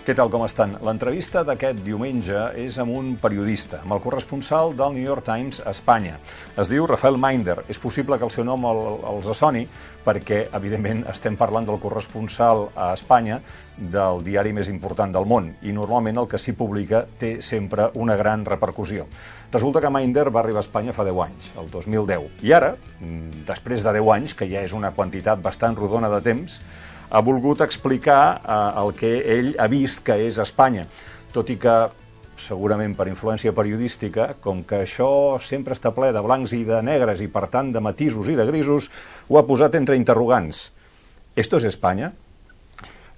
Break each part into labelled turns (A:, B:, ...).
A: Què tal, com estan? L'entrevista d'aquest diumenge és amb un periodista, amb el corresponsal del New York Times a Espanya. Es diu Rafael Minder. És possible que el seu nom el, els assoni perquè, evidentment, estem parlant del corresponsal a Espanya del diari més important del món i normalment el que s'hi publica té sempre una gran repercussió. Resulta que Minder va arribar a Espanya fa 10 anys, el 2010. I ara, mm, després de 10 anys, que ja és una quantitat bastant rodona de temps, ha volgut explicar eh, el que ell ha vist que és Espanya, tot i que segurament per influència periodística, com que això sempre està ple de blancs i de negres i per tant de matisos i de grisos, ho ha posat entre interrogants. Esto es Espanya?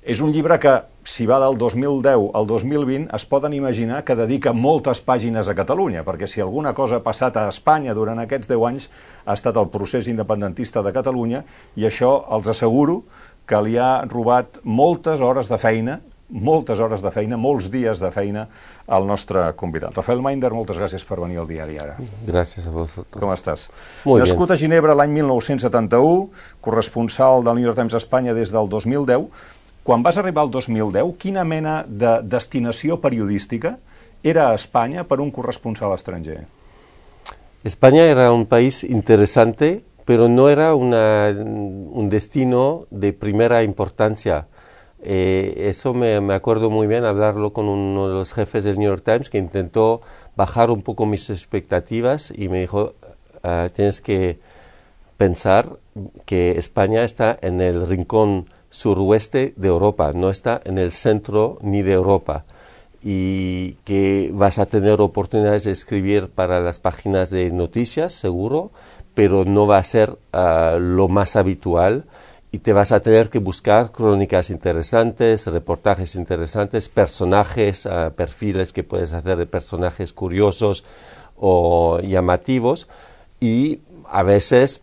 A: És un llibre que, si va del 2010 al 2020, es poden imaginar que dedica moltes pàgines a Catalunya, perquè si alguna cosa ha passat a Espanya durant aquests 10 anys ha estat el procés independentista de Catalunya, i això els asseguro que li ha robat moltes hores de feina, moltes hores de feina, molts dies de feina al nostre convidat. Rafael Minder, moltes gràcies per venir al diari ara.
B: Gràcies a vosaltres.
A: Com estàs?
B: Muy
A: Nascut
B: bien.
A: a Ginebra l'any 1971, corresponsal del New York Times a Espanya des del 2010, quan vas arribar al 2010, quina mena de destinació periodística era a Espanya per un corresponsal estranger?
B: España era un país interesante, pero no era una, un destino de primera importancia. Eh, eso me, acuerdo muy bien hablarlo con uno de los jefes del New York Times que intentó bajar un poco mis expectativas y me dijo, uh, tienes que pensar que España está en el rincón suroeste de Europa, no está en el centro ni de Europa y que vas a tener oportunidades de escribir para las páginas de noticias, seguro, pero no va a ser uh, lo más habitual. Y te vas a tener que buscar crónicas interesantes, reportajes interesantes, personajes, uh, perfiles que puedes hacer de personajes curiosos o llamativos. Y a veces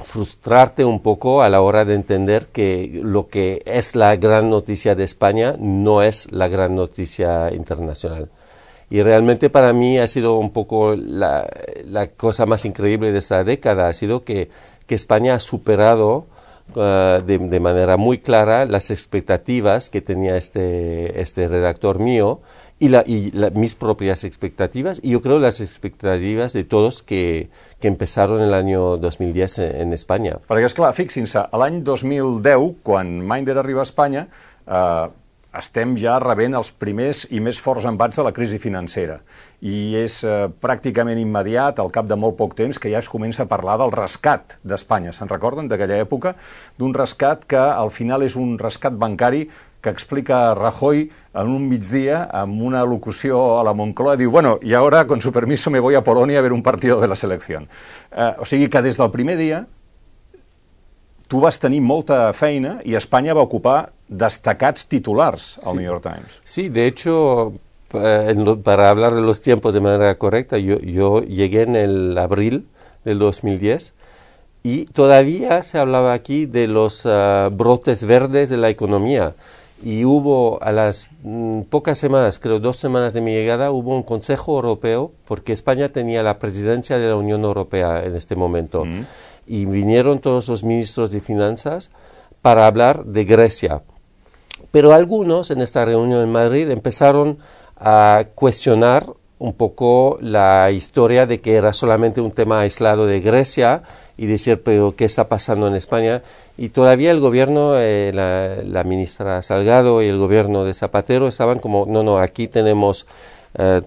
B: frustrarte un poco a la hora de entender que lo que es la gran noticia de España no es la gran noticia internacional. Y realmente para mí ha sido un poco la, la cosa más increíble de esta década, ha sido que, que España ha superado uh, de, de, manera muy clara las expectativas que tenía este, este redactor mío y, la, y mis propias expectativas y yo creo las expectativas de todos que, que empezaron en el año 2010 en, Espanya.
A: Perquè, esclar, fixin-se, l'any 2010, quan Minder arriba a Espanya, eh, estem ja rebent els primers i més forts embats de la crisi financera. I és eh, pràcticament immediat, al cap de molt poc temps, que ja es comença a parlar del rescat d'Espanya. Se'n recorden d'aquella època? D'un rescat que al final és un rescat bancari que explica Rajoy en un migdia amb una locució a la Moncloa, diu, bueno, y ahora, con su permiso, me voy a Polonia a ver un partido de la selección. Eh, o sigui que des del primer dia tu vas tenir molta feina i Espanya va ocupar destacats titulars al
B: sí.
A: New York Times.
B: Sí, de hecho, para hablar de los tiempos de manera correcta, yo, yo llegué en el abril del 2010 y todavía se hablaba aquí de los uh, brotes verdes de la economía. Y hubo a las mm, pocas semanas, creo dos semanas de mi llegada, hubo un Consejo Europeo, porque España tenía la presidencia de la Unión Europea en este momento. Mm. Y vinieron todos los ministros de finanzas para hablar de Grecia. Pero algunos en esta reunión en Madrid empezaron a cuestionar un poco la historia de que era solamente un tema aislado de Grecia y decir, pero ¿qué está pasando en España? Y todavía el gobierno, eh, la, ministra Salgado y el gobierno de Zapatero estaban como, no, no, aquí tenemos eh,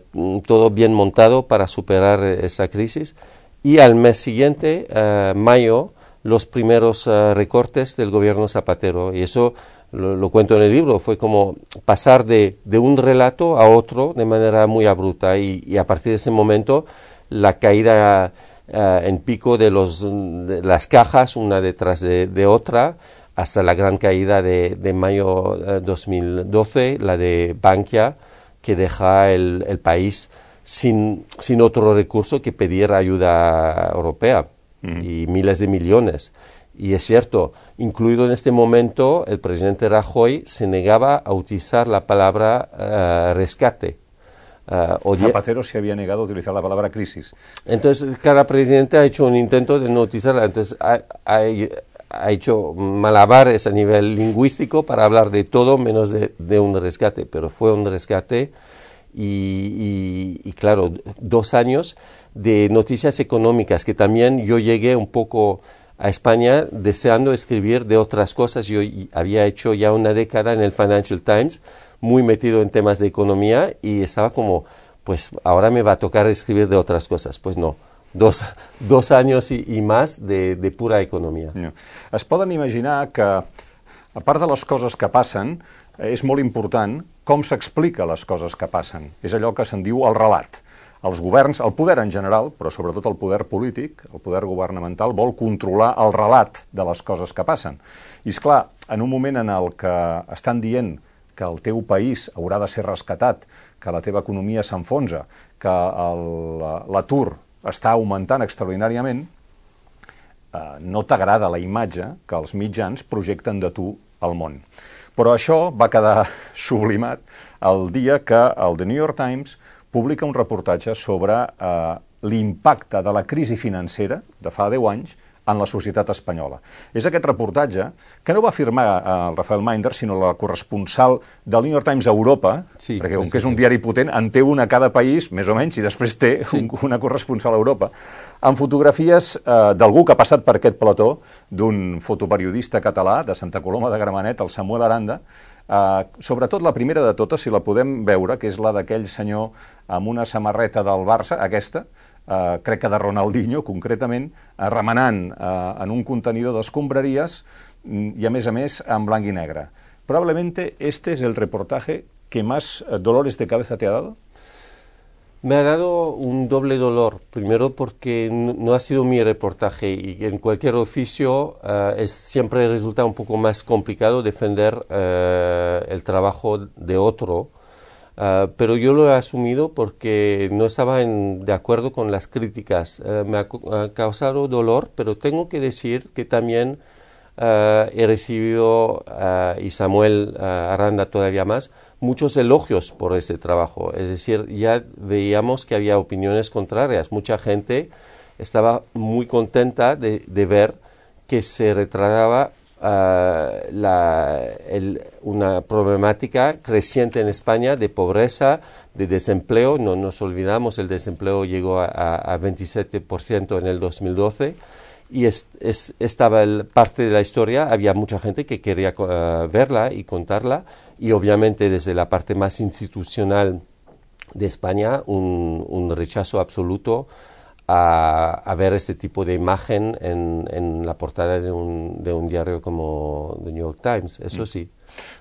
B: todo bien montado para superar esa crisis. Y al mes siguiente, eh, mayo, los primeros recortes del gobierno Zapatero. Y eso lo, lo, cuento en el libro, fue como pasar de, de, un relato a otro de manera muy abrupta y, y a partir de ese momento la caída uh, en pico de, los, de las cajas una detrás de, de, otra hasta la gran caída de, de mayo uh, 2012, la de Bankia, que deja el, el país sin, sin, otro recurso que pedir ayuda europea mm. y miles de millones. Y es cierto, incluido en este momento, el presidente Rajoy se negaba a utilizar la palabra uh, rescate.
A: Uh, Zapatero se había negado a utilizar la palabra crisis.
B: Entonces, cada presidente ha hecho un intento de no utilizarla. Entonces, hay, ha hecho malabares a nivel lingüístico para hablar de todo menos de, un rescate, pero fue un rescate y, claro, dos años de noticias económicas, que también yo llegué un poco a España deseando escribir de otras cosas. Yo había hecho ya una década en el Financial Times, muy metido en temas de economía y estaba como, pues ahora me va a tocar escribir de otras cosas. Pues no, dos, dos años i, i més de, de pura economia. Ja.
A: Es poden imaginar que, a part de les coses que passen, és molt important com s'explica les coses que passen. És allò que se'n diu el relat. Els governs, el poder en general, però sobretot el poder polític, el poder governamental, vol controlar el relat de les coses que passen. I, és clar, en un moment en el que estan dient que el teu país haurà de ser rescatat, que la teva economia s'enfonsa, que l'atur està augmentant extraordinàriament, eh, no t'agrada la imatge que els mitjans projecten de tu al món. Però això va quedar sublimat el dia que el The New York Times publica un reportatge sobre eh, l'impacte de la crisi financera de fa 10 anys en la societat espanyola. És aquest reportatge que no va firmar eh, el Rafael Minder, sinó la corresponsal del New York Times a Europa, sí, perquè com sí, que és un diari potent, en té una a cada país, més o menys, i després té sí. un, una corresponsal a Europa, amb fotografies eh, d'algú que ha passat per aquest plató, d'un fotoperiodista català de Santa Coloma de Gramenet, el Samuel Aranda, Uh, sobretot la primera de totes, si la podem veure, que és la d'aquell senyor amb una samarreta del Barça, aquesta, eh, crec que de Ronaldinho concretament, eh, remenant eh, en un contenidor d'escombraries mm, i a més a més en blanc i negre. Probablemente este es el reportaje que más eh, dolores de cabeza te ha dado.
B: Me ha dado un doble dolor. Primero porque no ha sido mi reportaje y en cualquier oficio uh, es, siempre resulta un poco más complicado defender uh, el trabajo de otro Uh, pero yo lo he asumido porque no estaba de acuerdo con las críticas. Me ha, causado dolor, pero tengo que decir que también he recibido, y Samuel Aranda todavía más, muchos elogios por ese trabajo. Es decir, ya veíamos que había opiniones contrarias. Mucha gente estaba muy contenta de, ver que se retrataba uh, la, una problemática creciente en España de pobreza, de desempleo. No nos olvidamos, el desempleo llegó a, a 27% en el 2012 y es, es, estaba el, parte de la historia, había mucha gente que quería uh, verla y contarla y obviamente desde la parte más institucional de España un, un rechazo absoluto a, a, ver este tipo de imagen en, en la portada de un, de un diario como The New York Times, eso mm. sí.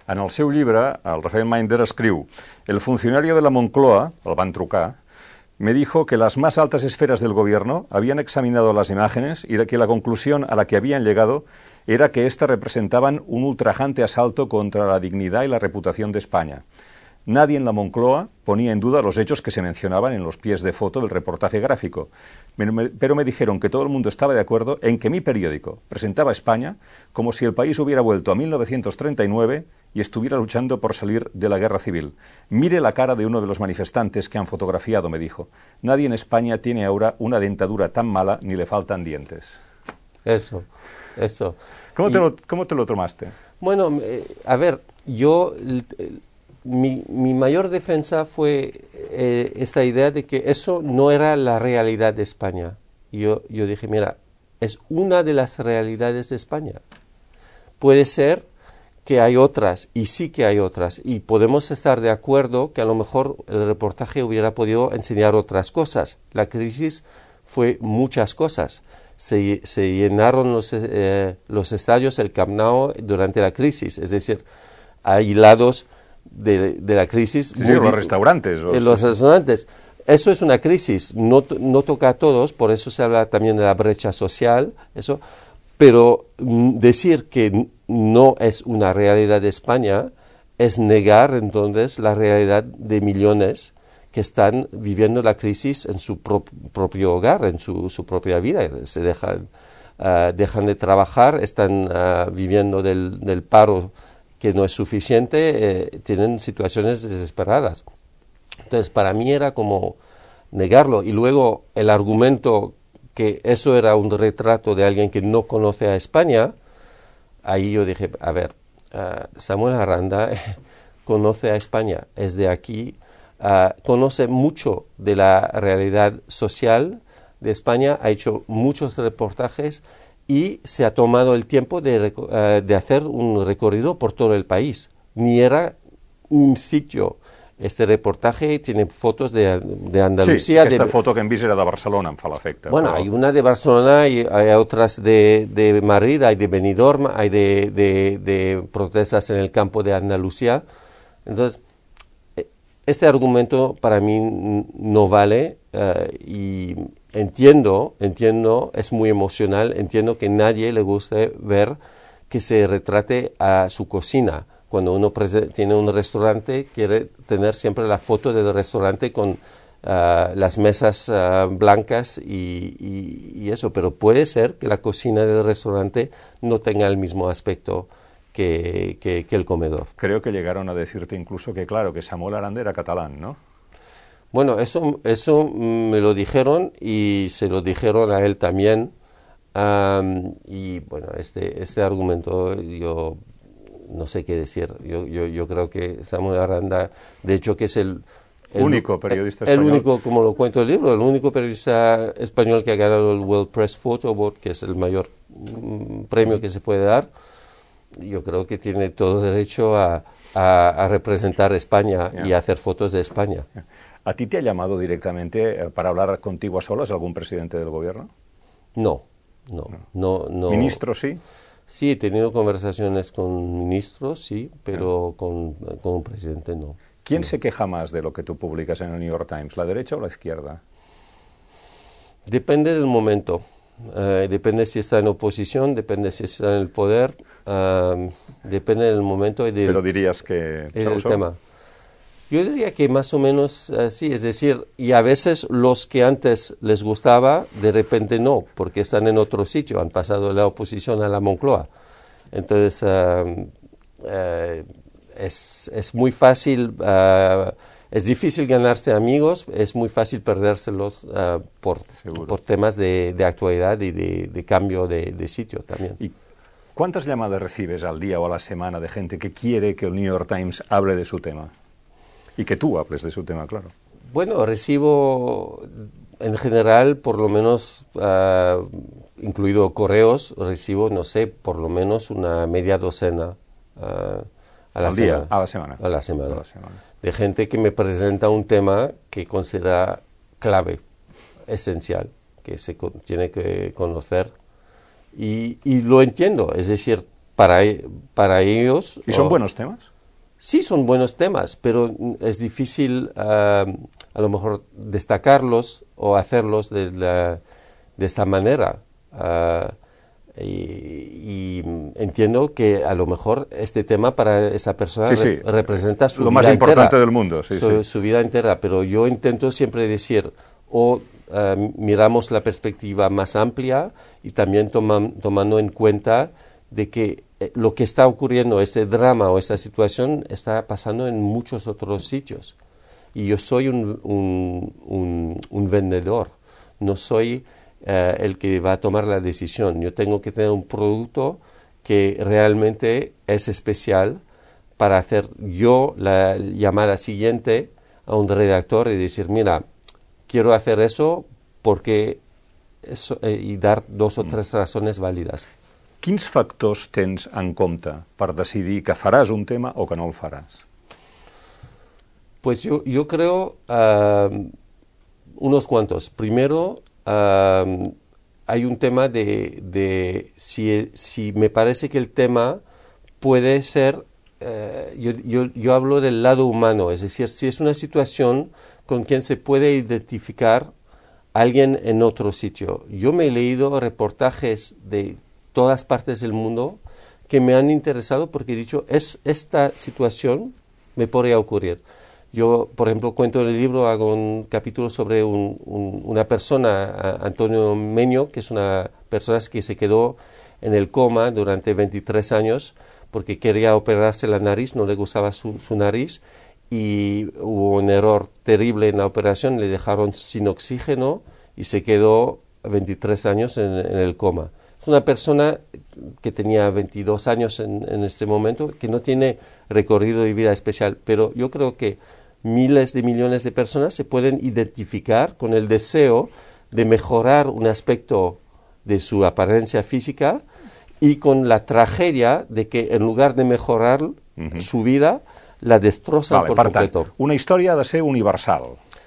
A: En el seu llibre, el Rafael Minder escriu El funcionario de la Moncloa, el van trucar, me dijo que las más altas esferas del gobierno habían examinado las imágenes y que la conclusión a la que habían llegado era que éstas representaban un ultrajante asalto contra la dignidad y la reputación de España. Nadie en la Moncloa ponía en duda los hechos que se mencionaban en los pies de foto del reportaje gráfico, pero me dijeron que todo el mundo estaba de acuerdo en que mi periódico presentaba a España como si el país hubiera vuelto a 1939 y estuviera luchando por salir de la guerra civil. Mire la cara de uno de los manifestantes que han fotografiado, me dijo. Nadie en España tiene ahora una dentadura tan mala ni le faltan dientes.
B: Eso, eso.
A: ¿Cómo, te, lo, cómo te lo tomaste?
B: Bueno, eh, a ver, yo mi, mayor defensa fue eh, esta idea de que eso no era la realidad de España. Yo, yo dije, mira, es una de las realidades de España. Puede ser que hay otras, y sí que hay otras, y podemos estar de acuerdo que a lo mejor el reportaje hubiera podido enseñar otras cosas. La crisis fue muchas cosas. Se, llenaron los, eh, los estadios, el Camp durante la crisis, es decir, hay lados de, de la crisis.
A: Sí, sí, los restaurantes.
B: Los, los restaurantes. Eso es una crisis, no, no toca a todos, por eso se habla también de la brecha social, eso, pero mm, decir que no es una realidad de España es negar entonces la realidad de millones que están viviendo la crisis en su propio hogar, en su, su, propia vida, se dejan, uh, dejan de trabajar, están uh, viviendo del, del paro que no es suficiente, eh, tienen situaciones desesperadas. Entonces, para mí era como negarlo. Y luego el argumento que eso era un retrato de alguien que no conoce a España, ahí yo dije, a ver, ah, Samuel Aranda conoce a España, es de aquí, ah, conoce mucho de la realidad social de España, ha hecho muchos reportajes y se ha tomado el tiempo de, ah, de hacer un recorrido por todo el país. Ni era un sitio este reportaje tiene fotos de, de Andalucía.
A: Sí, aquesta
B: de,
A: foto que hem vist era de Barcelona, em fa l'efecte.
B: Bueno,
A: però...
B: hay una de Barcelona y hay otras de, de Madrid, hay de Benidorm, hay de, de, protestas en el campo de Andalucía. Entonces, eh, este argumento para mí no vale uh, y entiendo, entiendo, es muy emocional, entiendo que nadie le guste ver que se retrate a su cocina cuando uno tiene un restaurante, quiere tener siempre la foto del restaurante con uh, las mesas uh, blancas y, y, eso, pero puede ser que la cocina del restaurante no tenga el mismo aspecto que, que, el comedor.
A: Creo que llegaron a decirte incluso que, claro, que Samuel Aranda era catalán, ¿no?
B: Bueno, eso, eso me lo dijeron y se lo dijeron a él también. Um, y bueno, este, este argumento yo no sé qué decir. Yo, yo, yo creo que Samuel Aranda, de hecho, que es el,
A: el único periodista
B: el,
A: español.
B: El único, como lo cuento el libro, el único periodista español que ha ganado el World Press Photo Award, que es el mayor mm, premio que se puede dar. Yo creo que tiene todo derecho a, a, a representar España yeah. y a hacer fotos de España.
A: Yeah. ¿A ti te ha llamado directamente eh, para hablar contigo a solas algún presidente del gobierno?
B: No, no, no. no.
A: ¿Ministro sí?
B: Sí, he tenido conversaciones con ministros, sí, pero con, con un presidente no.
A: ¿Quién
B: no.
A: se queja más de lo que tú publicas en el New York Times, la derecha o la izquierda?
B: Depende del momento. Uh, depende si está en oposición, depende si está en el poder, uh, depende del momento y del,
A: Pero dirías que...
B: y del tema. Yo diría que más o menos así, es decir, y a veces los que antes les gustaba, de repente no, porque están en otro sitio, han pasado de la oposición a la Moncloa. Entonces, uh, uh, es, es, muy fácil, uh, es difícil ganarse amigos, es muy fácil perdérselos por, por, temas de, de, actualidad y de, de cambio de, de, sitio también.
A: ¿Y cuántas llamadas recibes al día o a la semana de gente que quiere que el New York Times hable de su tema? Y que tú hables de su tema, claro.
B: Bueno, recibo en general, por lo menos, uh, incluido correos, recibo, no sé, por lo menos una media docena uh, a, la
A: Al
B: semana,
A: día, a la semana.
B: A la semana.
A: A la semana.
B: De gente que me presenta un tema que considera clave, esencial, que se con, tiene que conocer. Y, y, lo entiendo, es decir, para, para ellos...
A: ¿Y son buenos temas?
B: Sí, son buenos temas, pero es difícil uh, a lo mejor destacarlos o hacerlos de, la, de esta manera. Uh, y, y, entiendo que a lo mejor este tema para esa persona
A: sí, sí.
B: Re representa su
A: lo
B: vida
A: más importante
B: entera,
A: del mundo, sí,
B: su, su, vida entera, pero yo intento siempre decir o uh, miramos la perspectiva más amplia y también toma, tomando en cuenta de que lo que está ocurriendo, ese drama o esa situación, está pasando en muchos otros sitios. Y yo soy un, un, un, un vendedor, no soy uh, el que va a tomar la decisión. Yo tengo que tener un producto que realmente es especial para hacer yo la llamada siguiente a un redactor y decir, mira, quiero hacer eso porque eso, eh, y dar dos o tres razones válidas.
A: Quins factors tens en compte per decidir que faràs un tema o que no el faràs?
B: Pues yo, yo creo uh, unos cuantos. Primero, uh, hay un tema de, de si, si, me parece que el tema puede ser, uh, yo, yo, yo, hablo del lado humano, es decir, si es una situación con quien se puede identificar alguien en otro sitio. Yo me he leído reportajes de todas partes del mundo que me han interesado porque he dicho, es, esta situación me podría ocurrir. Yo, por ejemplo, cuento en el libro, hago un capítulo sobre un, un, una persona, Antonio Meño, que es una persona que se quedó en el coma durante 23 años porque quería operarse la nariz, no le gustaba su, su nariz y hubo un error terrible en la operación, le dejaron sin oxígeno y se quedó 23 años en, en el coma una persona que tenía 22 años en, en este momento, que no tiene recorrido de vida especial, pero yo creo que miles de millones de personas se pueden identificar con el deseo de mejorar un aspecto de su apariencia física y con la tragedia de que en lugar de mejorar su vida, la destrozan
A: Vale,
B: por
A: per tant,
B: completo.
A: una història ha de ser universal,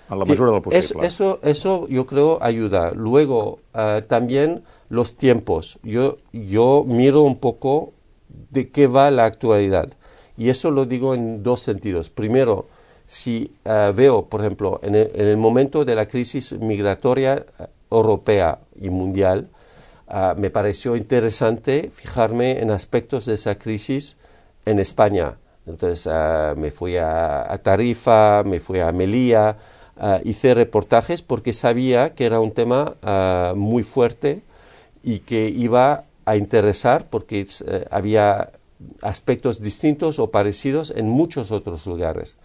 A: en la mesura del
B: es-
A: possible.
B: eso, eso yo creo ayuda. Luego, ah, también los tiempos. Yo, yo miro un poco de qué va la actualidad. Y eso lo digo en dos sentidos. Primero, si ah, veo, por ejemplo, en el, en el momento de la crisis migratoria ah, europea y mundial, ah, me pareció interesante fijarme en aspectos de esa crisis en España. Entonces me fui a, a Tarifa, me fui a Melilla, hice reportajes porque sabía que era un tema muy fuerte y que iba a interesar porque eh, había aspectos distintos o parecidos en muchos otros lugares.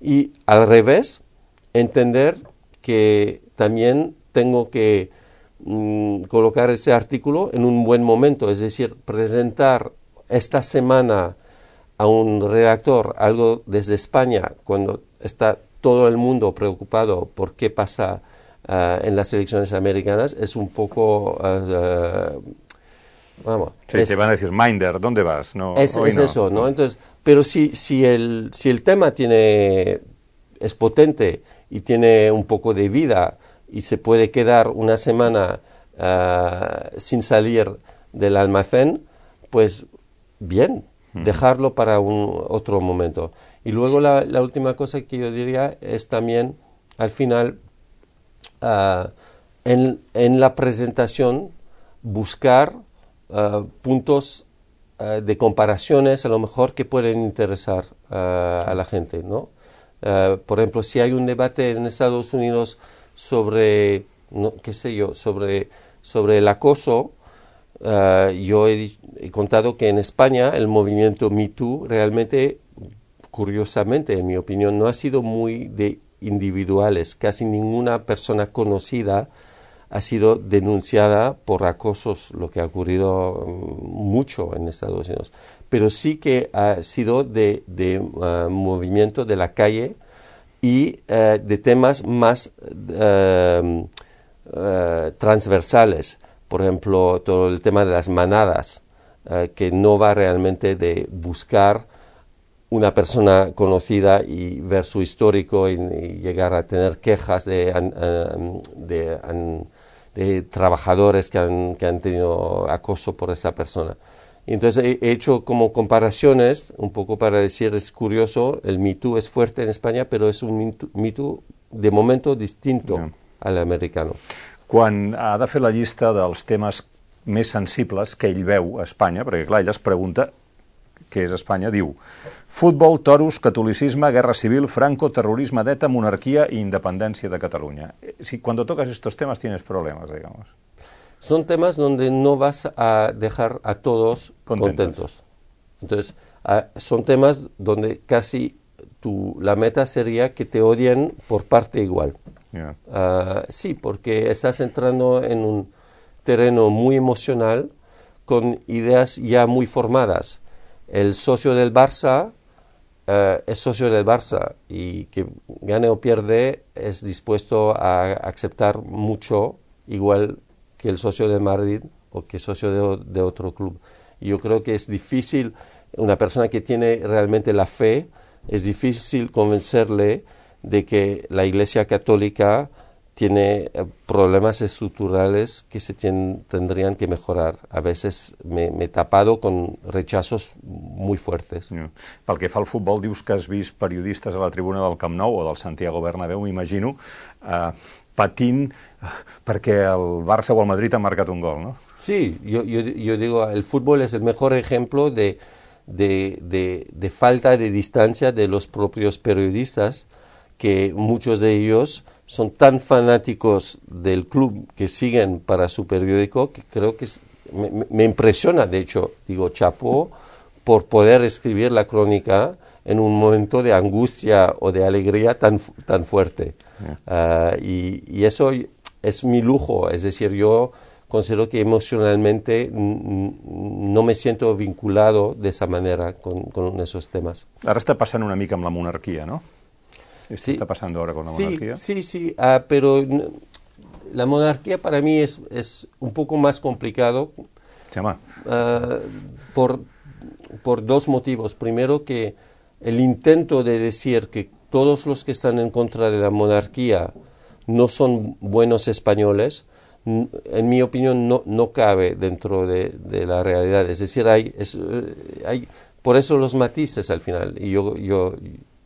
B: Y al revés, entender que también tengo que mm, colocar ese artículo en un buen momento, es decir, presentar esta semana a un redactor algo desde España cuando está todo el mundo preocupado por qué pasa ah, en las elecciones americanas es un poco ah, vamos
A: Sí,
B: es-
A: te van a decir, Minder, ¿dónde vas? No,
B: es,
A: hoy
B: es
A: no.
B: eso, ¿no? Entonces, pero si, si, el, si el tema tiene, es potente y tiene un poco de vida y se puede quedar una semana ah, sin salir del almacén, pues bien, dejarlo para un otro momento. Y luego la, la última cosa que yo diría es también, al final, en, la presentación, buscar puntos de comparaciones a lo mejor que pueden interesar a la gente, ¿no? Por ejemplo, si hay un debate en Estados Unidos sobre, qué sé yo, sobre, sobre el acoso, yo he, contado que en España el movimiento Me Too realmente, curiosamente, en mi opinión, no ha sido muy de individuales. Casi ninguna persona conocida ha sido denunciada por acosos, lo que ha ocurrido mm, mucho en Estados Unidos. Pero sí que ha sido de, de, ah, movimiento de la calle y eh, de temas más eh, eh, transversales. Por ejemplo, todo el tema de las manadas, que no va realmente de buscar una persona conocida y ver su histórico y, y llegar a tener quejas de, de, an- de trabajadores que han, que han tenido acoso por esa persona. Entonces he, he hecho como comparaciones, un poco para decir, es curioso, el Me Too es fuerte en España, pero es un Me Too, de momento distinto
A: Ya.
B: al americano.
A: Quan ha de fer la llista dels temes més sensibles que ell veu a Espanya, perquè clar, ell es pregunta què és Espanya, diu futbol, toros, catolicisme, guerra civil, franco, terrorisme d'ETA, monarquia i independència de Catalunya. Eh, Si cuando tocas estos temas tienes problemas, digamos.
B: son temas donde no vas a dejar a todos
A: Contentos.
B: contentos. Entonces, son temas donde casi tu, la meta sería que te odien por parte igual.
A: Ja.
B: Ah, sí, porque estás entrando en un terreno muy emocional con ideas ya muy formadas. El socio del Barça eh, es socio del Barça y que gane o pierde es dispuesto a aceptar mucho igual que el socio de Madrid o que socio de, de otro club. Yo creo que es difícil, una persona que tiene realmente la fe, es difícil convencerle de que la Iglesia Católica tiene eh, problemas estructurales que se tien- tendrían que mejorar. A veces me, me he tapado con rechazos muy fuertes.
A: Ja. Pel que fa al futbol, dius que has vist periodistes a la tribuna del Camp Nou o del Santiago Bernabéu, m'imagino, eh, patint eh, perquè el Barça o el Madrid han marcat un gol, no?
B: Sí, yo, yo, yo digo, el fútbol es el mejor ejemplo de, de, de, de falta de distancia de los propios periodistas, que muchos de ellos son tan fanáticos del club que siguen para su periódico que creo que es- me, me- impresiona, de hecho, digo, Chapo, por poder escribir la crónica en un momento de angustia o de alegría tan, tan fuerte. Ah, y, y eso es mi lujo, es decir, yo considero que emocionalmente no me siento vinculado de esa manera con, con esos temas.
A: Ahora está pasando una mica amb la monarquía, ¿no? ¿Esto está pasando ahora con la monarquía?
B: Sí, sí, uh, pero la monarquía para mí es, es un poco más complicado uh, por, por dos motivos. Primero que el intento de decir que todos los que están en contra de la monarquía no son buenos españoles, en mi opinión, no, no cabe dentro de, de, la realidad. Es decir, hay, es, eh, hay, por eso los matices al final. Y yo, yo,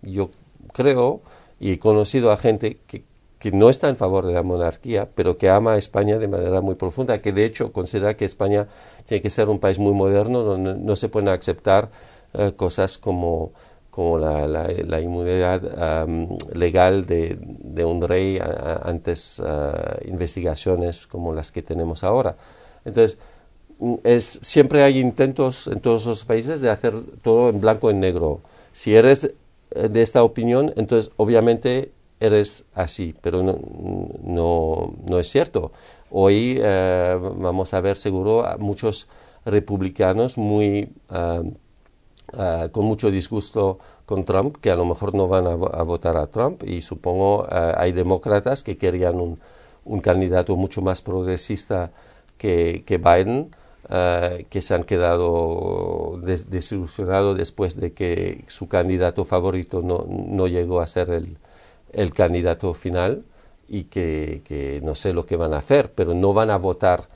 B: yo creo y conocido a gente que, que no está en favor de la monarquía, pero que ama a España de manera muy profunda, que de hecho considera que España tiene que ser un país muy moderno, donde no se pueden aceptar uh, cosas como como la, inmunidad legal de, de, un rey antes uh, investigaciones como las que tenemos ahora. Entonces, mm, es, siempre hay intentos en todos los países de hacer todo en blanco y negro. Si eres eh, de esta opinión, entonces obviamente eres así, pero no, no, no es cierto. Hoy uh, vamos a ver seguro a muchos republicanos muy... Uh, Uh, con mucho disgusto con Trump, que a lo mejor no van a, a votar a Trump, y supongo uh, hay demócratas que querían un, un, candidato mucho más progresista que, que Biden, uh, que se han quedado des desilusionados después de que su candidato favorito no, no llegó a ser el, el candidato final y que, que, no sé lo que van a hacer, pero no van a votar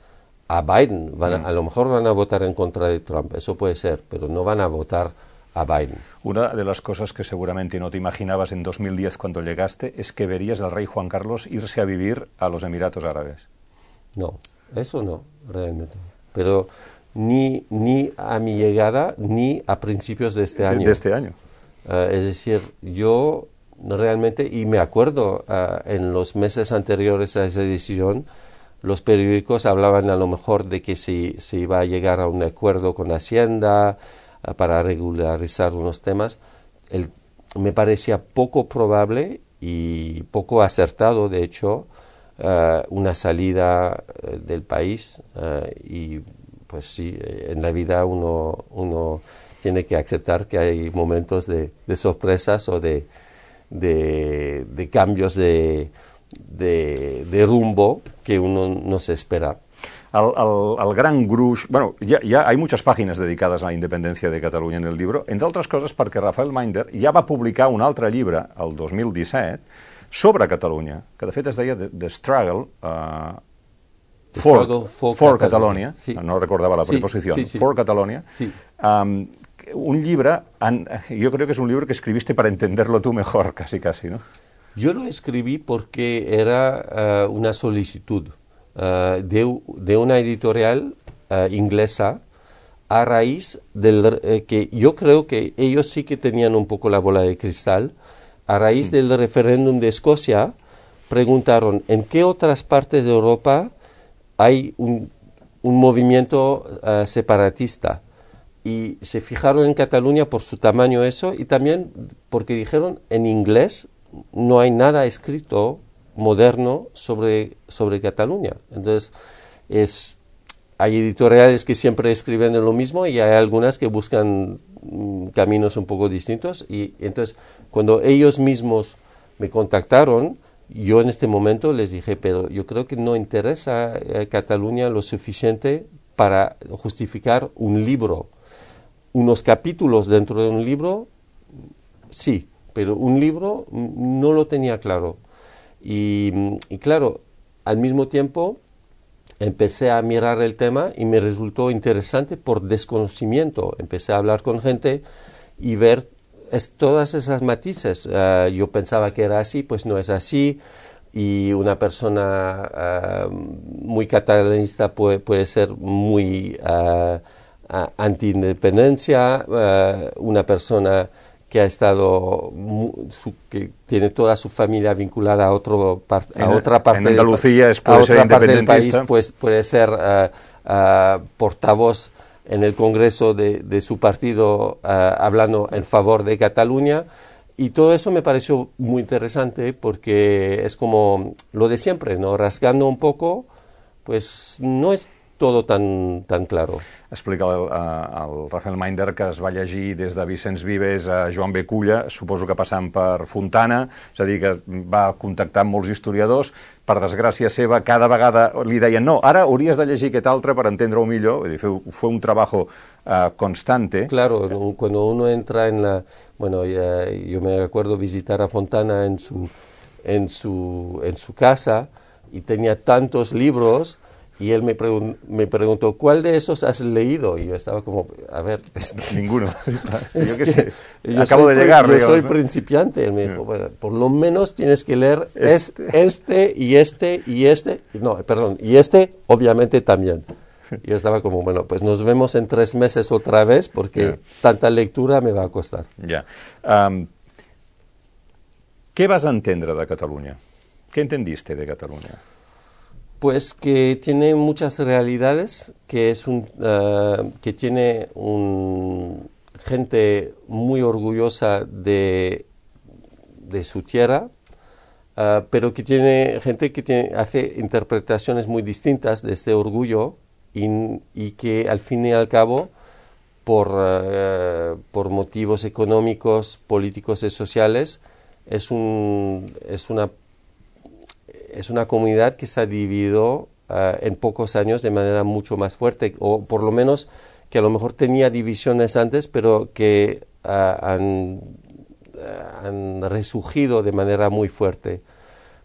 B: a Biden. Van a, mm. a, lo mejor van a votar en contra de Trump, eso puede ser, pero no van a votar a Biden.
A: Una de las cosas que seguramente no te imaginabas en 2010 cuando llegaste es que verías al rey Juan Carlos irse a vivir a los Emiratos Árabes.
B: No, eso no, realmente. Pero ni, ni a mi llegada ni a principios de este año.
A: De este año.
B: Uh, es decir, yo realmente, y me acuerdo uh, en los meses anteriores a esa decisión, los periódicos hablaban a lo mejor de que se, se iba a llegar a un acuerdo con Hacienda uh, para regularizar unos temas. El, me parecía poco probable y poco acertado, de hecho, uh, una salida uh, del país y pues sí, en la vida uno, uno tiene que aceptar que hay momentos de, sorpresas o de, de, cambios de, de, rumbo que uno no se espera.
A: El, el gran gruix... Bueno, ja hay muchas págines dedicades a la independència de Catalunya en el llibre, entre altres coses perquè Rafael Minder ja va publicar un altre llibre, el 2017, sobre Catalunya, que de fet es deia The, The Struggle, uh, for,
B: for, for,
A: for Catalonia, sí. no recordava la preposició, sí, sí, sí. for Catalonia,
B: sí.
A: um, un libro, yo creo que es un libro que escribiste para entenderlo tú mejor, casi casi, ¿no?
B: Yo lo escribí porque era uh, una solicitud uh, de, de, una editorial uh, inglesa a raíz del eh, que yo creo que ellos sí que tenían un poco la bola de cristal. A raíz mm. del referéndum de Escocia, preguntaron en qué otras partes de Europa hay un, un movimiento separatista y se fijaron en Cataluña por su tamaño eso y también porque dijeron en inglés no hay nada escrito moderno sobre, sobre Cataluña. Entonces, es, hay editoriales que siempre escriben de lo mismo y hay algunas que buscan mm, caminos un poco distintos. Y entonces, cuando ellos mismos me contactaron, yo en este momento les dije, pero yo creo que no interesa a Cataluña lo suficiente para justificar un libro. Unos capítulos dentro de un libro, sí, pero un libro no lo tenía claro. Y, y, claro, al mismo tiempo empecé a mirar el tema y me resultó interesante por desconocimiento. Empecé a hablar con gente y ver es, todas esas matices. Uh, yo pensaba que era así, pues no es así. Y una persona uh, muy catalanista puede, puede ser muy uh, anti-independencia. una persona que ha estado, su, que tiene toda su familia vinculada a, otro par, a
A: en,
B: otra parte,
A: en Andalucía
B: del, a otra parte del país, pues puede ser portavoz en el Congreso de, su partido uh, hablando en favor de Cataluña. Y todo eso me pareció muy interesante porque es como lo de siempre, ¿no? Rasgando un poco pues no es todo tan, tan claro.
A: Explica el, eh, el Rafael Minder que es va llegir des de Vicenç Vives a Joan B. Culla, suposo que passant per Fontana, és a dir, que va contactar amb molts historiadors, per desgràcia seva, cada vegada li deien no, ara hauries de llegir aquest altre per entendre-ho millor, vull dir, fue, fue un trabajo uh, constante.
B: Claro, cuando uno entra en la... Bueno, ya, yo me acuerdo visitar a Fontana en su, en su, en su casa y tenía tantos libros y él me, pregun me, preguntó, ¿cuál de esos has leído? Y yo estaba como, a ver...
A: Es que, Ninguno. es yo sé. Yo Acabo de llegar.
B: Yo digamos, soy ¿no? principiante. Él me dijo, bueno, por lo menos tienes que leer este. este y este y este. No, perdón, y este obviamente también. Yo estaba como, bueno, pues nos vemos en tres meses otra vez porque yeah. tanta lectura me va a costar.
A: Ya. Yeah. Um, ¿Qué vas a entender de Cataluña? ¿Qué entendiste de Cataluña?
B: Pues que tiene muchas realidades, que es un, uh, que tiene gente muy orgullosa de, su tierra, uh, pero que tiene gente que hace interpretaciones muy distintas de este orgullo y, que al fin y al cabo, por, uh, por motivos económicos, políticos y sociales, es, un, es una es una comunidad que se ha dividido uh, en pocos años de manera mucho más fuerte, o por lo menos que a lo mejor tenía divisiones antes, pero que uh, han, uh, han, resurgido de manera muy fuerte.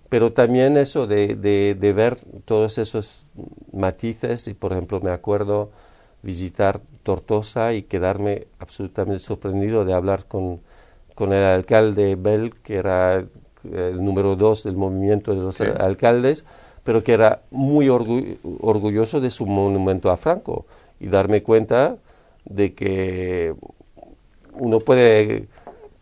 B: Pero también eso de, de, de, ver todos esos matices, y por ejemplo me acuerdo visitar Tortosa y quedarme absolutamente sorprendido de hablar con, con el alcalde Bell, que era el número dos del movimiento de los sí. alcaldes, pero que era muy orgu orgulloso de su monumento a Franco y darme cuenta de que uno puede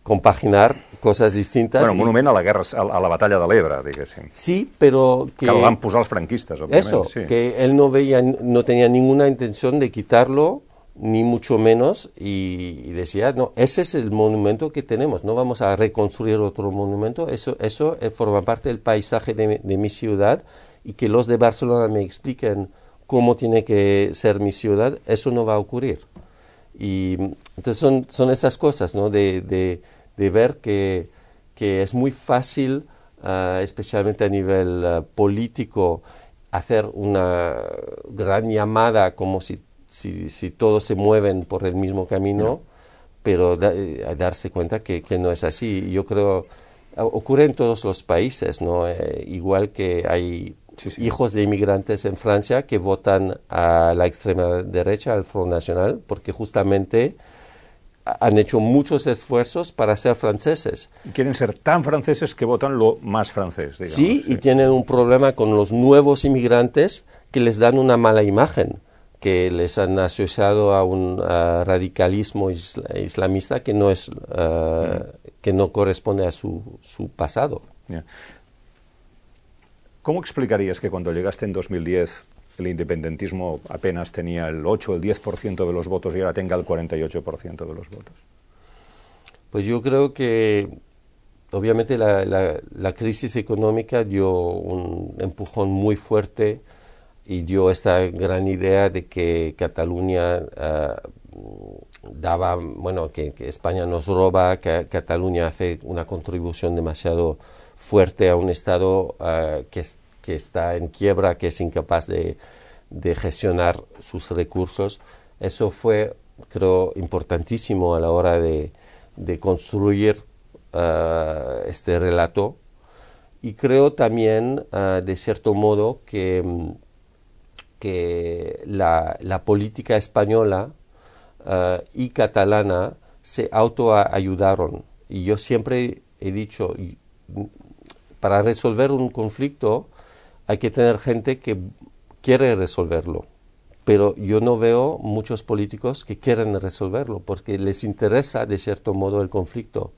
B: compaginar cosas distintas.
A: Bueno, un monument a la guerra, a la batalla de l'Ebre, diguéssim.
B: Sí, pero que...
A: Que el van posar els franquistes, òbviament.
B: Eso,
A: sí.
B: que él no veía, no tenía ninguna intención de quitarlo ni mucho menos, y, decía, no, ese es el monumento que tenemos, no vamos a reconstruir otro monumento, eso, eso eh, forma parte del paisaje de, de, mi ciudad y que los de Barcelona me expliquen cómo tiene que ser mi ciudad, eso no va a ocurrir. Y entonces son, son esas cosas, ¿no? De, de, ver que, que, es muy fácil, uh, especialmente a nivel uh, político, hacer una gran llamada como si si, si, todos se mueven por el mismo camino, no. pero da, eh, darse cuenta que, que, no es así. Yo creo, ocurre en todos los países, ¿no? Eh, igual que hay sí, sí. hijos de inmigrantes en Francia que votan a la extrema derecha, al Front Nacional, porque justamente han hecho muchos esfuerzos para ser franceses.
A: Quieren ser tan franceses que votan lo más francés. Digamos,
B: sí, sí, y tienen un problema con los nuevos inmigrantes que les dan una mala imagen que les han asociado a un radicalismo isla islamista que no es uh, mm. que no corresponde a su, su pasado.
A: Yeah. ¿Cómo explicarías que cuando llegaste en 2010 el independentismo apenas tenía el 8 o el 10% de los votos y ahora tenga el 48% de los votos?
B: Pues yo creo que obviamente la, la, la crisis económica dio un empujón muy fuerte y dio esta gran idea de que Cataluña uh, daba, bueno, que, España nos roba, que Cataluña hace una contribución demasiado fuerte a un Estado uh, que, que, está en quiebra, que es incapaz de, gestionar sus recursos. Eso fue, creo, importantísimo a la hora de, de construir uh, este relato. Y creo también, de cierto modo, que que la, la política española uh, y catalana se autoayudaron. Y yo siempre he dicho, para resolver un conflicto hay que tener gente que quiere resolverlo. Pero yo no veo muchos políticos que quieren resolverlo porque les interesa de cierto modo el conflicto.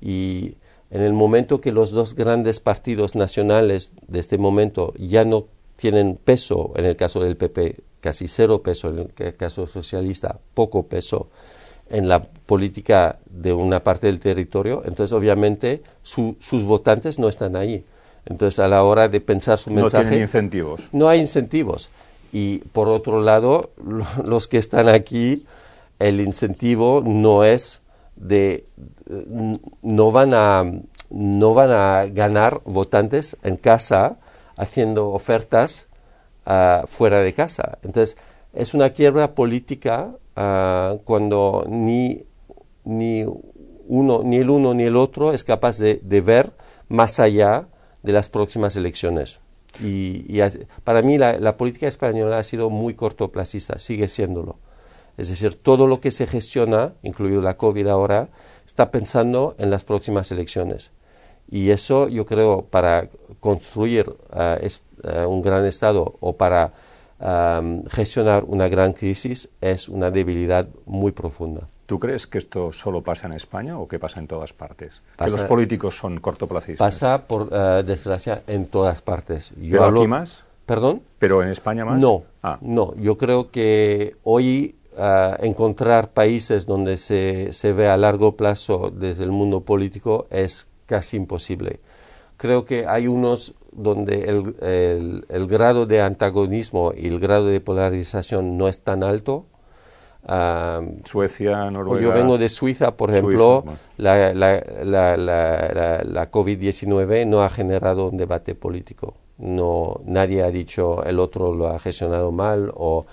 B: Y en el momento que los dos grandes partidos nacionales de este momento ya no tienen peso, en el caso del PP casi cero peso, en el caso socialista poco peso en la política de una parte del territorio, entonces obviamente su, sus votantes no están ahí. Entonces, a la hora de pensar su mensaje...
A: No tienen incentivos.
B: No hay incentivos. Y por otro lado, los que están aquí, el incentivo no es de... No van a, no van a ganar votantes en casa haciendo ofertas ah, fuera de casa. Entonces, es una quiebra política ah, cuando ni, ni, uno, ni el uno ni el otro es capaz de, ver más allá de las próximas elecciones. Y, para mí la, política española ha sido muy cortoplacista, sigue siéndolo. Es decir, todo lo que se gestiona, incluido la COVID ahora, está pensando en las próximas elecciones. Y eso yo creo para construir ah, ah, un gran Estado o para gestionar una gran crisis es una debilidad muy profunda.
A: ¿Tú crees que esto solo pasa en España o que pasa en todas partes? que los políticos son cortoplacistas.
B: Pasa, por uh, desgracia, en todas partes.
A: Yo ¿Pero aquí más?
B: ¿Perdón?
A: ¿Pero en España más?
B: No, ah. no. Yo creo que hoy ah, encontrar países donde se, se ve a largo plazo desde el mundo político es casi imposible. Creo que hay unos donde el, el, grado de antagonismo y el grado de polarización no es tan alto.
A: Suecia, Noruega.
B: Yo vengo de Suiza, por ejemplo, la, la, la, la COVID-19 no ha generado un debate político. No, nadie ha dicho el otro lo ha gestionado mal o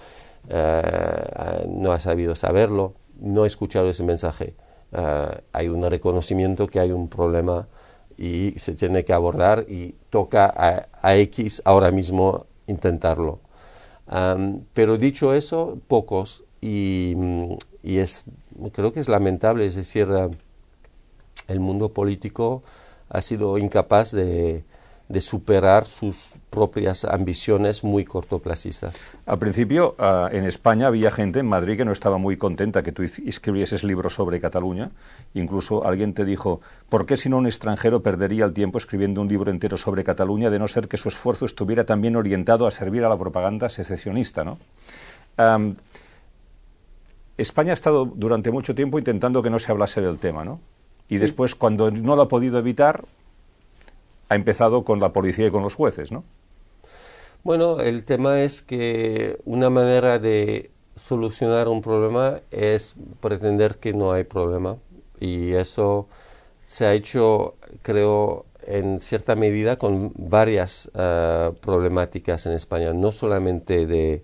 B: eh, no ha sabido saberlo. No he escuchado ese mensaje. Eh, hay un reconocimiento que hay un problema y se tiene que abordar y toca a, X ahora mismo intentarlo. pero dicho eso, pocos y, y, es, creo que es lamentable, es decir, el mundo político ha sido incapaz de, de superar sus propias ambiciones muy cortoplacistas.
A: Al principio, ah, en España había gente en Madrid que no estaba muy contenta que tú escribieses libros sobre Cataluña. Incluso alguien te dijo, ¿por qué si no un extranjero perdería el tiempo escribiendo un libro entero sobre Cataluña de no ser que su esfuerzo estuviera también orientado a servir a la propaganda secesionista? ¿no? España ha estado durante mucho tiempo intentando que no se hablase del tema, ¿no? Y después, cuando no lo ha podido evitar, ha empezado con la policía y con los jueces, ¿no?
B: Bueno, el tema es que una manera de solucionar un problema es pretender que no hay problema y eso se ha hecho, creo, en cierta medida con varias eh, problemáticas en España, no solamente de,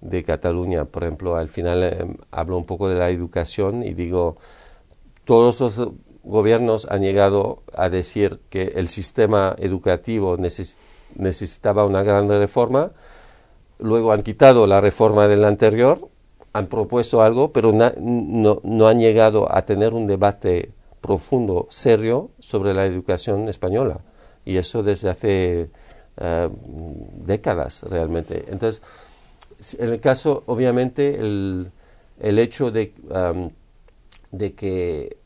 B: de, Cataluña. Por ejemplo, al final eh, hablo un poco de la educación y digo, todos los gobiernos han llegado a decir que el sistema educativo necesitaba una gran reforma, luego han quitado la reforma del anterior, han propuesto algo, pero no, han llegado a tener un debate profundo, serio, sobre la educación española. Y eso desde hace eh, décadas realmente. Entonces, en el caso, obviamente, el, hecho de, de que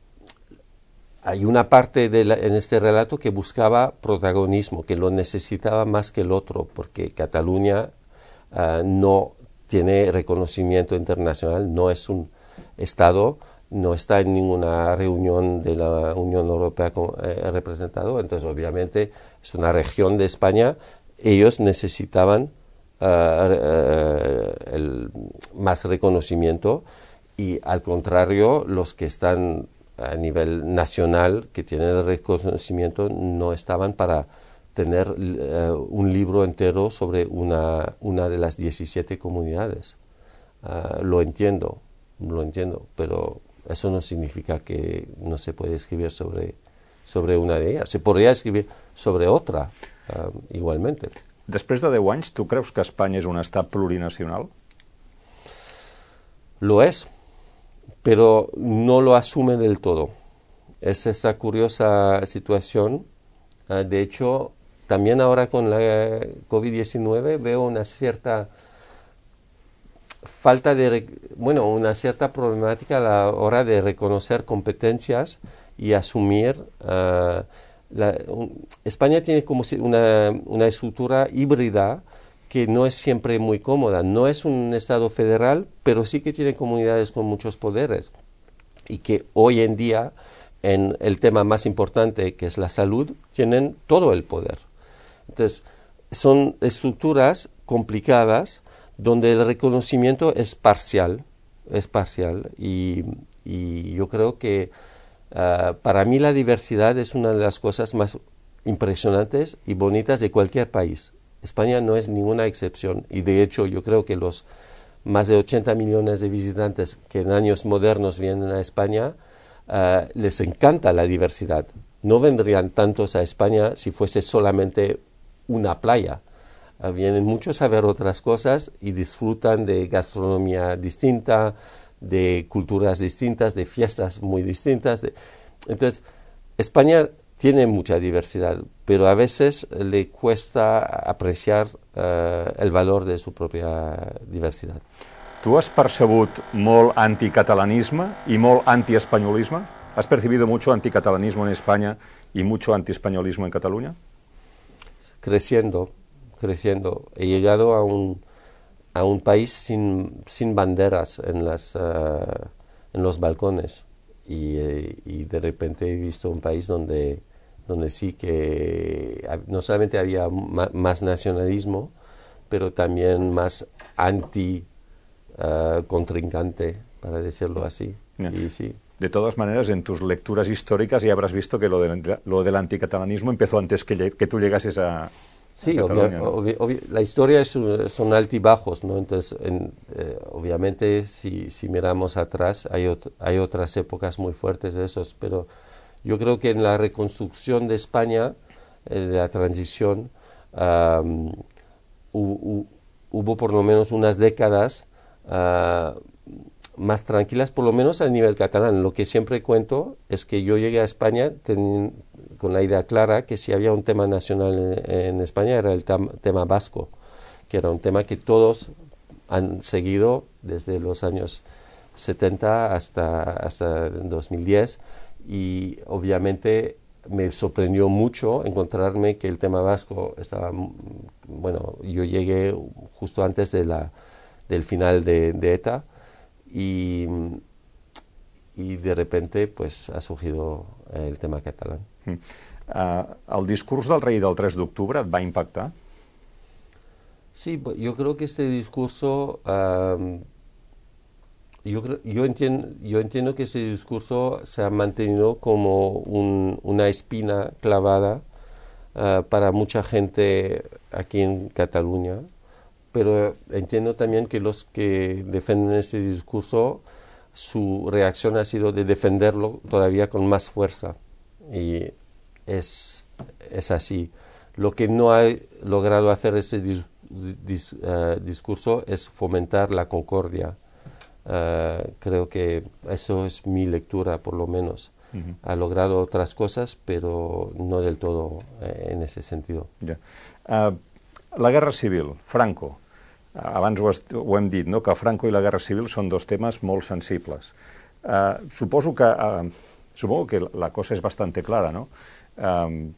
B: hay una parte en este relato que buscaba protagonismo, que lo necesitaba más que el otro, porque Cataluña ah, no tiene reconocimiento internacional, no es un Estado, no está en ninguna reunión de la Unión Europea eh, representado, entonces obviamente es una región de España, ellos necesitaban ah, eh, más reconocimiento y al contrario los que están a nivel nacional que tienen el reconocimiento no estaban para tener eh, un libro entero sobre una, una de las 17 comunidades. Ah, lo entiendo, lo entiendo, pero eso no significa que no se puede escribir sobre, sobre una de ellas. Se podría escribir sobre otra ah, igualmente.
A: Després de 10 anys, tu creus que Espanya és un estat plurinacional?
B: Lo es pero no lo asume del todo. Es esa curiosa situación. Ah, de hecho, también ahora con la COVID-19 veo una cierta falta de, bueno, una cierta problemática a la hora de reconocer competencias y asumir. Ah, España tiene como una, una estructura híbrida que no es siempre muy cómoda. No es un Estado federal, pero sí que tiene comunidades con muchos poderes y que hoy en día en el tema más importante que es la salud tienen todo el poder. Entonces, son estructuras complicadas donde el reconocimiento es parcial, es parcial y, yo creo que ah, para mí la diversidad es una de las cosas más impresionantes y bonitas de cualquier país. España no es ninguna excepción y de hecho yo creo que los más de 80 millones de visitantes que en años modernos vienen a España ah, les encanta la diversidad. No vendrían tantos a España si fuese solamente una playa. Ah, vienen muchos a ver otras cosas y disfrutan de gastronomía distinta, de culturas distintas, de fiestas muy distintas. Entonces, España tiene mucha diversidad, pero a veces le cuesta apreciar eh, el valor de su propia diversidad.
A: ¿Tú has percebut molt anticatalanisme y molt antiespañolisme? ¿Has percibido mucho anticatalanismo en España y mucho antiespañolismo en Cataluña?
B: Creciendo, creciendo. He llegado a un, a un país sin, sin banderas en, las, eh, en los balcones y, eh, y de repente he visto un país donde donde sí que no solamente había más nacionalismo, pero también más anti uh, contrincante, para decirlo así. Y sí.
A: De todas maneras, en tus lecturas históricas ya habrás visto que lo, de, lo del anticatalanismo empezó antes que, que tú llegases a,
B: Sí, la historia es, son altibajos, ¿no? Entonces, eh, obviamente, si, si, miramos atrás, hay, hay otras épocas muy fuertes de esos, pero yo creo que en la reconstrucción de España, eh, de la transición, hubo, por lo menos unas décadas ah, más tranquilas, por lo menos a nivel catalán. Lo que siempre cuento es que yo llegué a España con la idea clara que si había un tema nacional en, España era el tema vasco, que era un tema que todos han seguido desde los años 70 hasta, hasta 2010 y obviamente me sorprendió mucho encontrarme que el tema vasco estaba, bueno, yo llegué justo antes de la, del final de, ETA y, y, de repente pues ha surgido el tema catalán. Mm.
A: Uh, ¿El discurso del rey del 3 de octubre va a impactar?
B: Sí, yo creo que este discurso uh, yo, yo, entiendo, yo entiendo que ese discurso se ha mantenido como una espina clavada ah, para mucha gente aquí en Cataluña, pero entiendo también que los que defienden ese discurso, su reacción ha sido de defenderlo todavía con más fuerza. Y es, es así. Lo que no ha logrado hacer ese ah, discurso es fomentar la concordia eh, creo que eso es mi lectura, por lo menos. Ha logrado otras cosas, pero no del todo eh, en ese sentido.
A: Uh, la guerra civil, Franco. abans ho, ho hem dit, no? que Franco i la guerra civil són dos temes molt sensibles. Uh, suposo que, uh, supongo que la cosa es bastante clara, ¿no?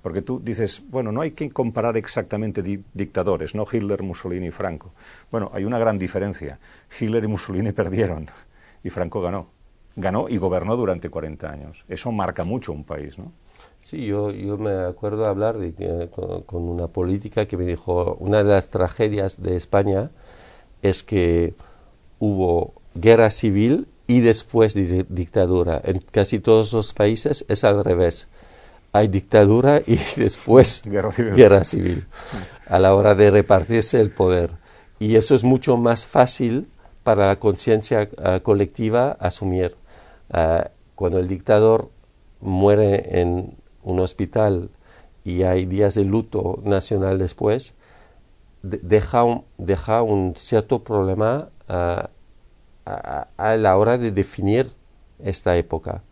A: Porque tú dices, bueno, no hay que comparar exactamente dictadores, no Hitler, Mussolini y Franco. Bueno, hay una gran diferencia. Hitler y Mussolini perdieron y Franco ganó. Ganó y gobernó durante 40 años. Eso marca mucho un país, ¿no?
B: Sí, yo, yo me acuerdo hablar de con, una política que me dijo, una de las tragedias de España es que hubo guerra civil y después dictadura. En casi todos los países es al revés hay dictadura y después guerra civil. a la hora de repartirse el poder. Y eso es mucho más fácil para la conciencia ah, colectiva asumir. Ah, cuando el dictador muere en un hospital y hay días de luto nacional después, deja, un, deja un cierto problema ah, a la hora de definir esta época.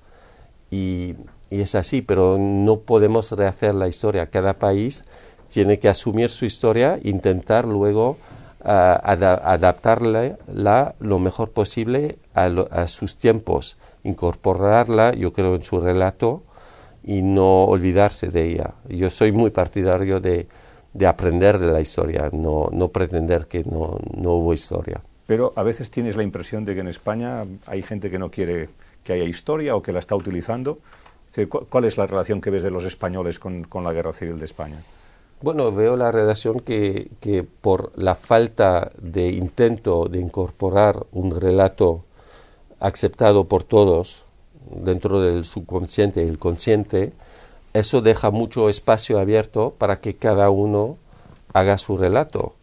B: Y y es así, pero no podemos rehacer la historia. Cada país tiene que asumir su historia, intentar luego uh, adaptarla lo mejor posible a, sus tiempos, incorporarla, yo creo, en su relato y no olvidarse de ella. Yo soy muy partidario de, de aprender de la historia, no, no pretender que no, no hubo historia.
A: Pero a veces tienes la impresión de que en España hay gente que no quiere que haya historia o que la está utilizando ¿Cuál es la relación que ves de los españoles con, la guerra civil de España?
B: Bueno, veo la relación que, que, por la falta de intento de incorporar un relato aceptado por todos dentro del subconsciente y el consciente, eso deja mucho espacio abierto para que cada uno haga su relato.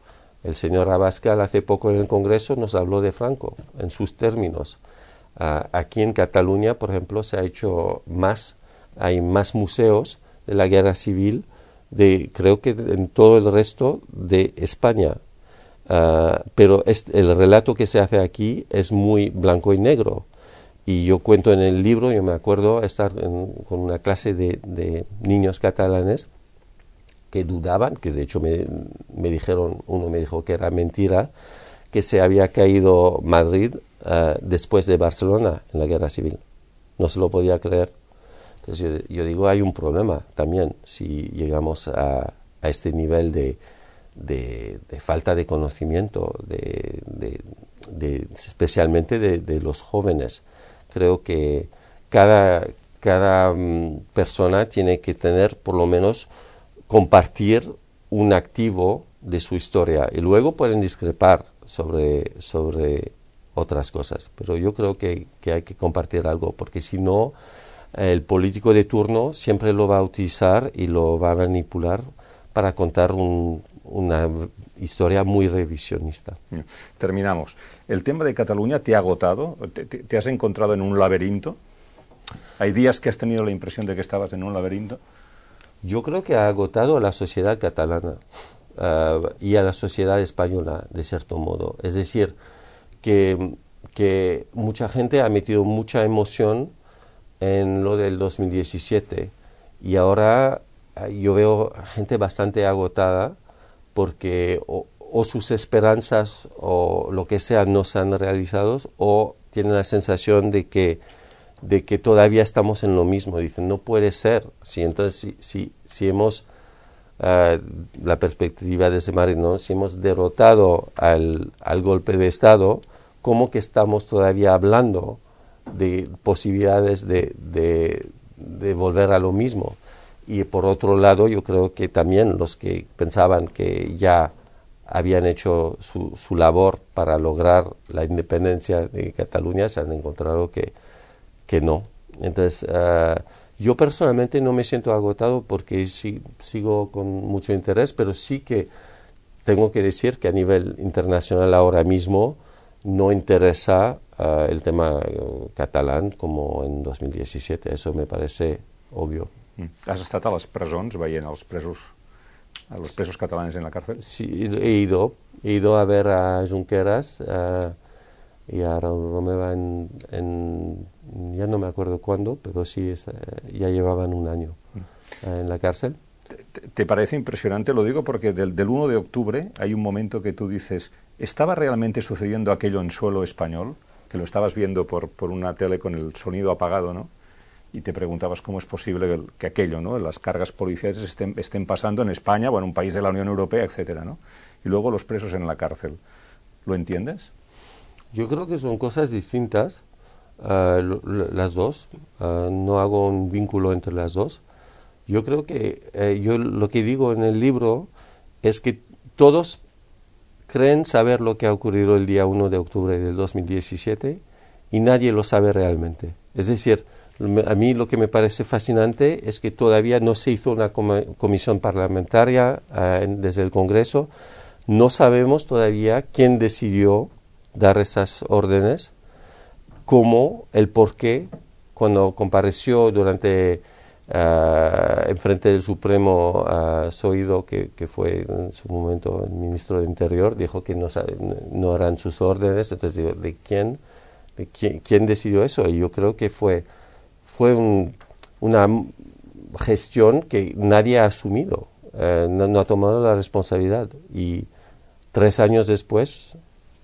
B: El señor Abascal hace poco en el Congreso nos habló de Franco en sus términos. Ah, aquí en Cataluña, por ejemplo, se ha hecho más, hay más museos de la guerra civil de, creo que en todo el resto de España. Ah, pero el relato que se hace aquí es muy blanco y negro. Y yo cuento en el libro, yo me acuerdo estar con una clase de, niños catalanes que dudaban, que de hecho me, dijeron, uno me dijo que era mentira, que se había caído Madrid ah, después de Barcelona en la guerra civil. No se lo podía creer. Entonces yo, digo, hay un problema también si llegamos a, a este nivel de, de, falta de conocimiento, de, de, especialmente de, los jóvenes. Creo que cada, cada mm, persona tiene que tener por lo menos compartir un activo de su historia y luego pueden discrepar sobre, sobre otras cosas. Pero yo creo que, que hay que compartir algo porque si no el político de turno siempre lo va a utilizar y lo va a manipular para contar una historia muy revisionista.
A: Terminamos. ¿El tema de Cataluña te ha agotado? ¿Te, has encontrado en un laberinto? ¿Hay días que has tenido la impresión de que estabas en un laberinto?
B: Yo creo que ha agotado a la sociedad catalana eh, y a la sociedad española, de cierto modo. Es decir, que, mucha gente ha metido mucha emoción en lo del 2017 y ahora eh, yo veo gente bastante agotada porque o, sus esperanzas o lo que sea no se han realizado o tienen la sensación de que de que todavía estamos en lo mismo. Dicen no puede ser si entonces si si, hemos eh, la perspectiva de ese marino si hemos derrotado al, al golpe de estado cómo que estamos todavía hablando de posibilidades de, volver a lo mismo. Y por otro lado, yo creo que también los que pensaban que ya habían hecho su, su labor para lograr la independencia de Cataluña se han encontrado que, que no. Entonces, ah, yo personalmente no me siento agotado porque sí, sigo con mucho interés, pero sí que tengo que decir que a nivel internacional ahora mismo no interesa uh, el tema uh, catalán como en 2017. Eso me parece obvio.
A: Mm. ¿Has estat a les presons veient els presos, a los presos catalanes en la cárcel?
B: Sí, he ido. He ido a ver a Junqueras uh, y a Raúl Romeva en, en, ya no me acuerdo cuándo, pero sí, es, ya llevaban un año mm. en la cárcel.
A: ¿Te, parece impresionante? Lo digo porque del, del 1 de octubre hay un momento que tú dices, ¿Estaba realmente sucediendo aquello en suelo español? Que lo estabas viendo por, por una tele con el sonido apagado, ¿no? Y te preguntabas cómo es posible que, aquello, ¿no? Las cargas policiales estén, estén pasando en España, bueno, un país de la Unión Europea, etcétera, ¿no? Y luego los presos en la cárcel. ¿Lo entiendes?
B: Yo creo que son cosas distintas, uh, las dos. Uh, no hago un vínculo entre las dos. Yo creo que uh, yo lo que digo en el libro es que todos creen saber lo que ha ocurrido el día 1 de octubre del 2017 y nadie lo sabe realmente. Es decir, a mí lo que me parece fascinante es que todavía no se hizo una comisión parlamentaria eh, desde el Congreso. No sabemos todavía quién decidió dar esas órdenes, cómo, el por qué, cuando compareció durante Uh, enfrente del Supremo uh, Soido, que, fue en su momento el ministro de Interior, dijo que no, no eran sus órdenes. Entonces, ¿de quién, quién, decidió eso? Y yo creo que fue, fue una gestión que nadie ha asumido, uh, no, ha tomado la responsabilidad. Y tres años después,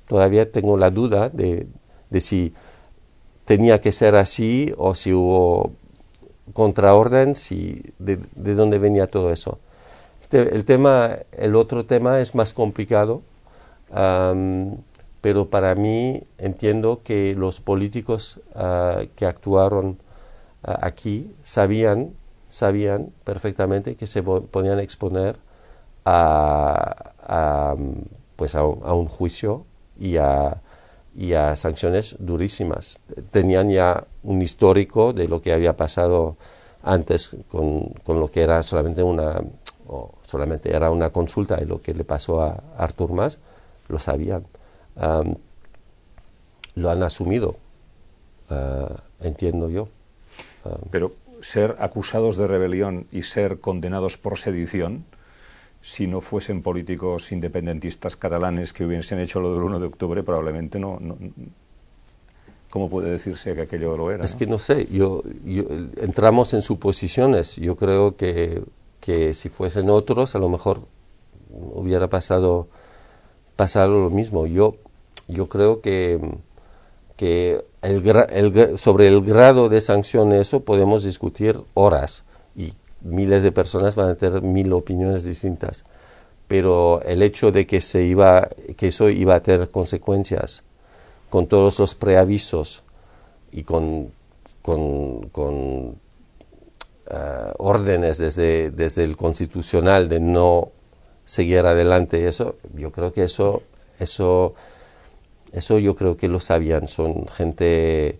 B: todavía tengo la duda de, de si tenía que ser así o si hubo contraorden, si, de, de, dónde venía todo eso. El, tema, el otro tema es más complicado, pero para mí entiendo que los políticos ah, que actuaron ah, aquí sabían, sabían perfectamente que se podían exponer a, pues a, un juicio y a, y a sanciones durísimas. Tenían ya un histórico de lo que había pasado antes con, con lo que era solamente una o solamente era una consulta y lo que le pasó a Artur Mas lo sabían. lo han asumido, ah, entiendo yo.
A: Pero ser acusados de rebelión y ser condenados por sedición, si no fuesen políticos independentistas catalanes que hubiesen hecho lo del 1 de octubre, probablemente no, ¿Cómo puede decirse que aquello lo era?
B: Es que no sé, yo, entramos en suposiciones. Yo creo que, que, si fuesen otros, a lo mejor hubiera pasado, pasado lo mismo. Yo, yo creo que, que el, sobre el grado de sanción eso podemos discutir horas y miles de personas van a tener mil opiniones distintas. Pero el hecho de que, se iba, que eso iba a tener consecuencias con todos los preavisos y con, con, eh, órdenes desde, desde el constitucional de no seguir adelante eso, yo creo que eso, eso, eso yo creo que lo sabían, son gente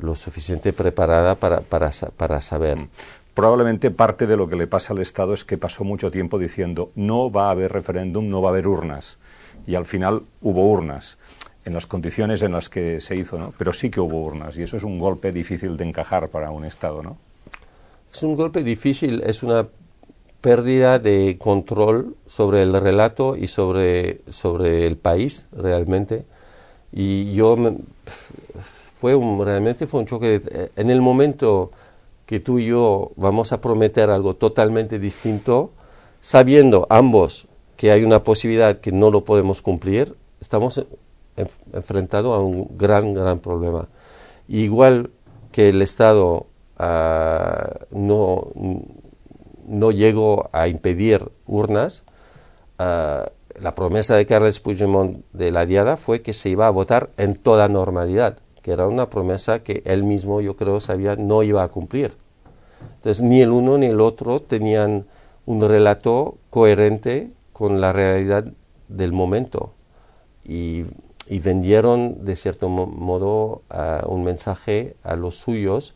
B: lo suficiente preparada para, para, para saber.
A: Probablemente parte de lo que le pasa al Estado es que pasó mucho tiempo diciendo no va a haber referéndum, no va a haber urnas. Y al final hubo urnas en las condiciones en las que se hizo, ¿no? Pero sí que hubo urnas y eso es un golpe difícil de encajar para un Estado, ¿no?
B: Es un golpe difícil, es una pérdida de control sobre el relato y sobre, sobre el país realmente. Y yo fue un, realmente fue un choque. en el momento que tú y yo vamos a prometer algo totalmente distinto, sabiendo ambos que hay una posibilidad que no lo podemos cumplir, estamos enfrentado a un gran, gran problema. Igual que el Estado ah, no, no llegó a impedir urnas, ah, la promesa de Carles Puigdemont de la Diada fue que se iba a votar en toda normalidad, que era una promesa que él mismo, yo creo, sabía no iba a cumplir. Entonces, ni el uno ni el otro tenían un relato coherente con la realidad del momento. Y vendieron de cierto modo un mensaje a los suyos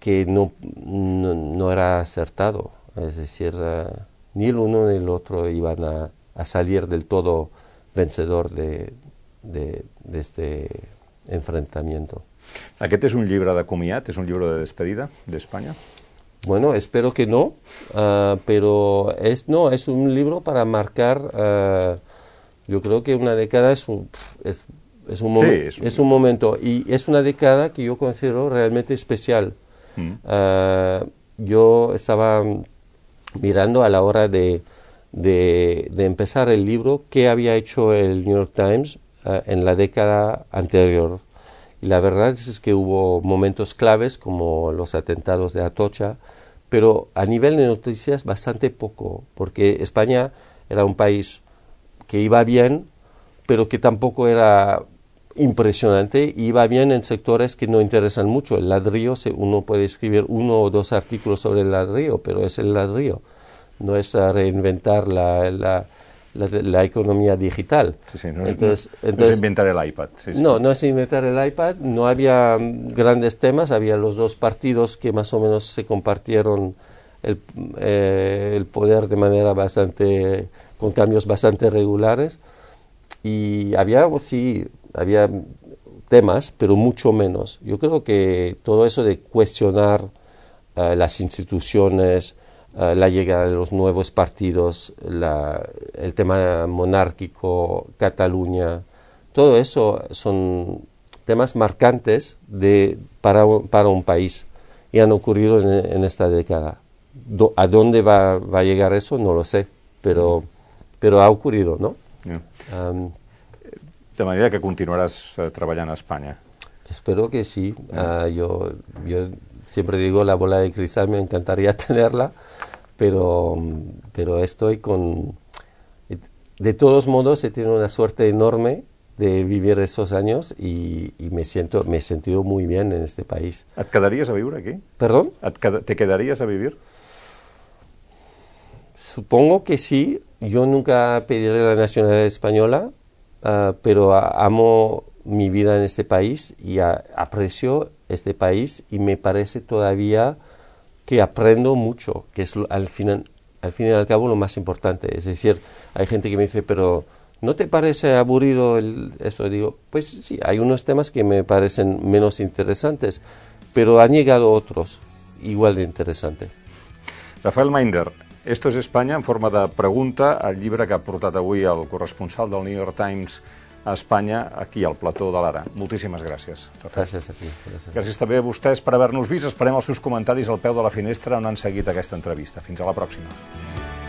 B: que no, no, era acertado. Es decir, eh, ni el uno ni el otro iban a, salir del todo vencedor de, de, este enfrentamiento.
A: ¿Aquest es un libro de comiat? ¿Es un libro de despedida de España?
B: Bueno, espero que no, uh, pero es, no, es un libro para marcar uh, yo creo que una década es un, es, es un, es, un... momento y es una década que yo considero realmente especial. Mm. Ah, yo estaba mirando a la hora de, de, empezar el libro qué había hecho el New York Times ah, en la década anterior. Y la verdad es que hubo momentos claves como los atentados de Atocha, pero a nivel de noticias bastante poco, porque España era un país que iba bien, pero que tampoco era impresionante, iba bien en sectores que no interesan mucho. El ladrillo, uno puede escribir uno o dos artículos sobre el ladrillo, pero es el ladrillo, no es reinventar la, la, la, economía digital.
A: no, entonces, es, inventar el iPad.
B: no, no es inventar el iPad, no había grandes temas, había los dos partidos que más o menos se compartieron el, eh, el poder de manera bastante con cambios bastante regulares y había, pues, sí, había temas, pero mucho menos. Yo creo que todo eso de cuestionar eh, las instituciones, eh, la llegada de los nuevos partidos, el tema monárquico, Cataluña, todo eso son temas marcantes de, para, para un país y han ocurrido en, esta década. ¿A dónde va, va, a llegar eso? No lo sé, pero pero ha ocurrido, ¿no?
A: de manera que continuarás uh, trabajando en España.
B: Espero que sí. Ah, yo, yo siempre digo la bola de cristal, me encantaría tenerla, pero, pero estoy con... De todos modos, he tenido una suerte enorme de vivir esos años y, me siento me he sentido muy bien en este país.
A: ¿Te quedarías a vivir aquí?
B: ¿Perdón?
A: ¿Te quedarías a vivir?
B: supongo que sí. Yo nunca pediré la nacionalidad española, uh, pero amo mi vida en este país y a, aprecio este país y me parece todavía que aprendo mucho, que es al final, al fin y al cabo lo más importante. Es decir, hay gente que me dice, pero ¿no te parece aburrido el, eso? Digo, pues sí, hay unos temas que me parecen menos interesantes, pero han llegado otros igual de interesantes.
A: Rafael Minder, Esto és Espanya en forma de pregunta, el llibre que ha portat avui el corresponsal del New York Times a Espanya, aquí al plató de l'Ara. Moltíssimes gràcies.
B: Gràcies a ti.
A: Gràcies. gràcies també a vostès per haver-nos vist. Esperem els seus comentaris al peu de la finestra on han seguit aquesta entrevista. Fins a la pròxima.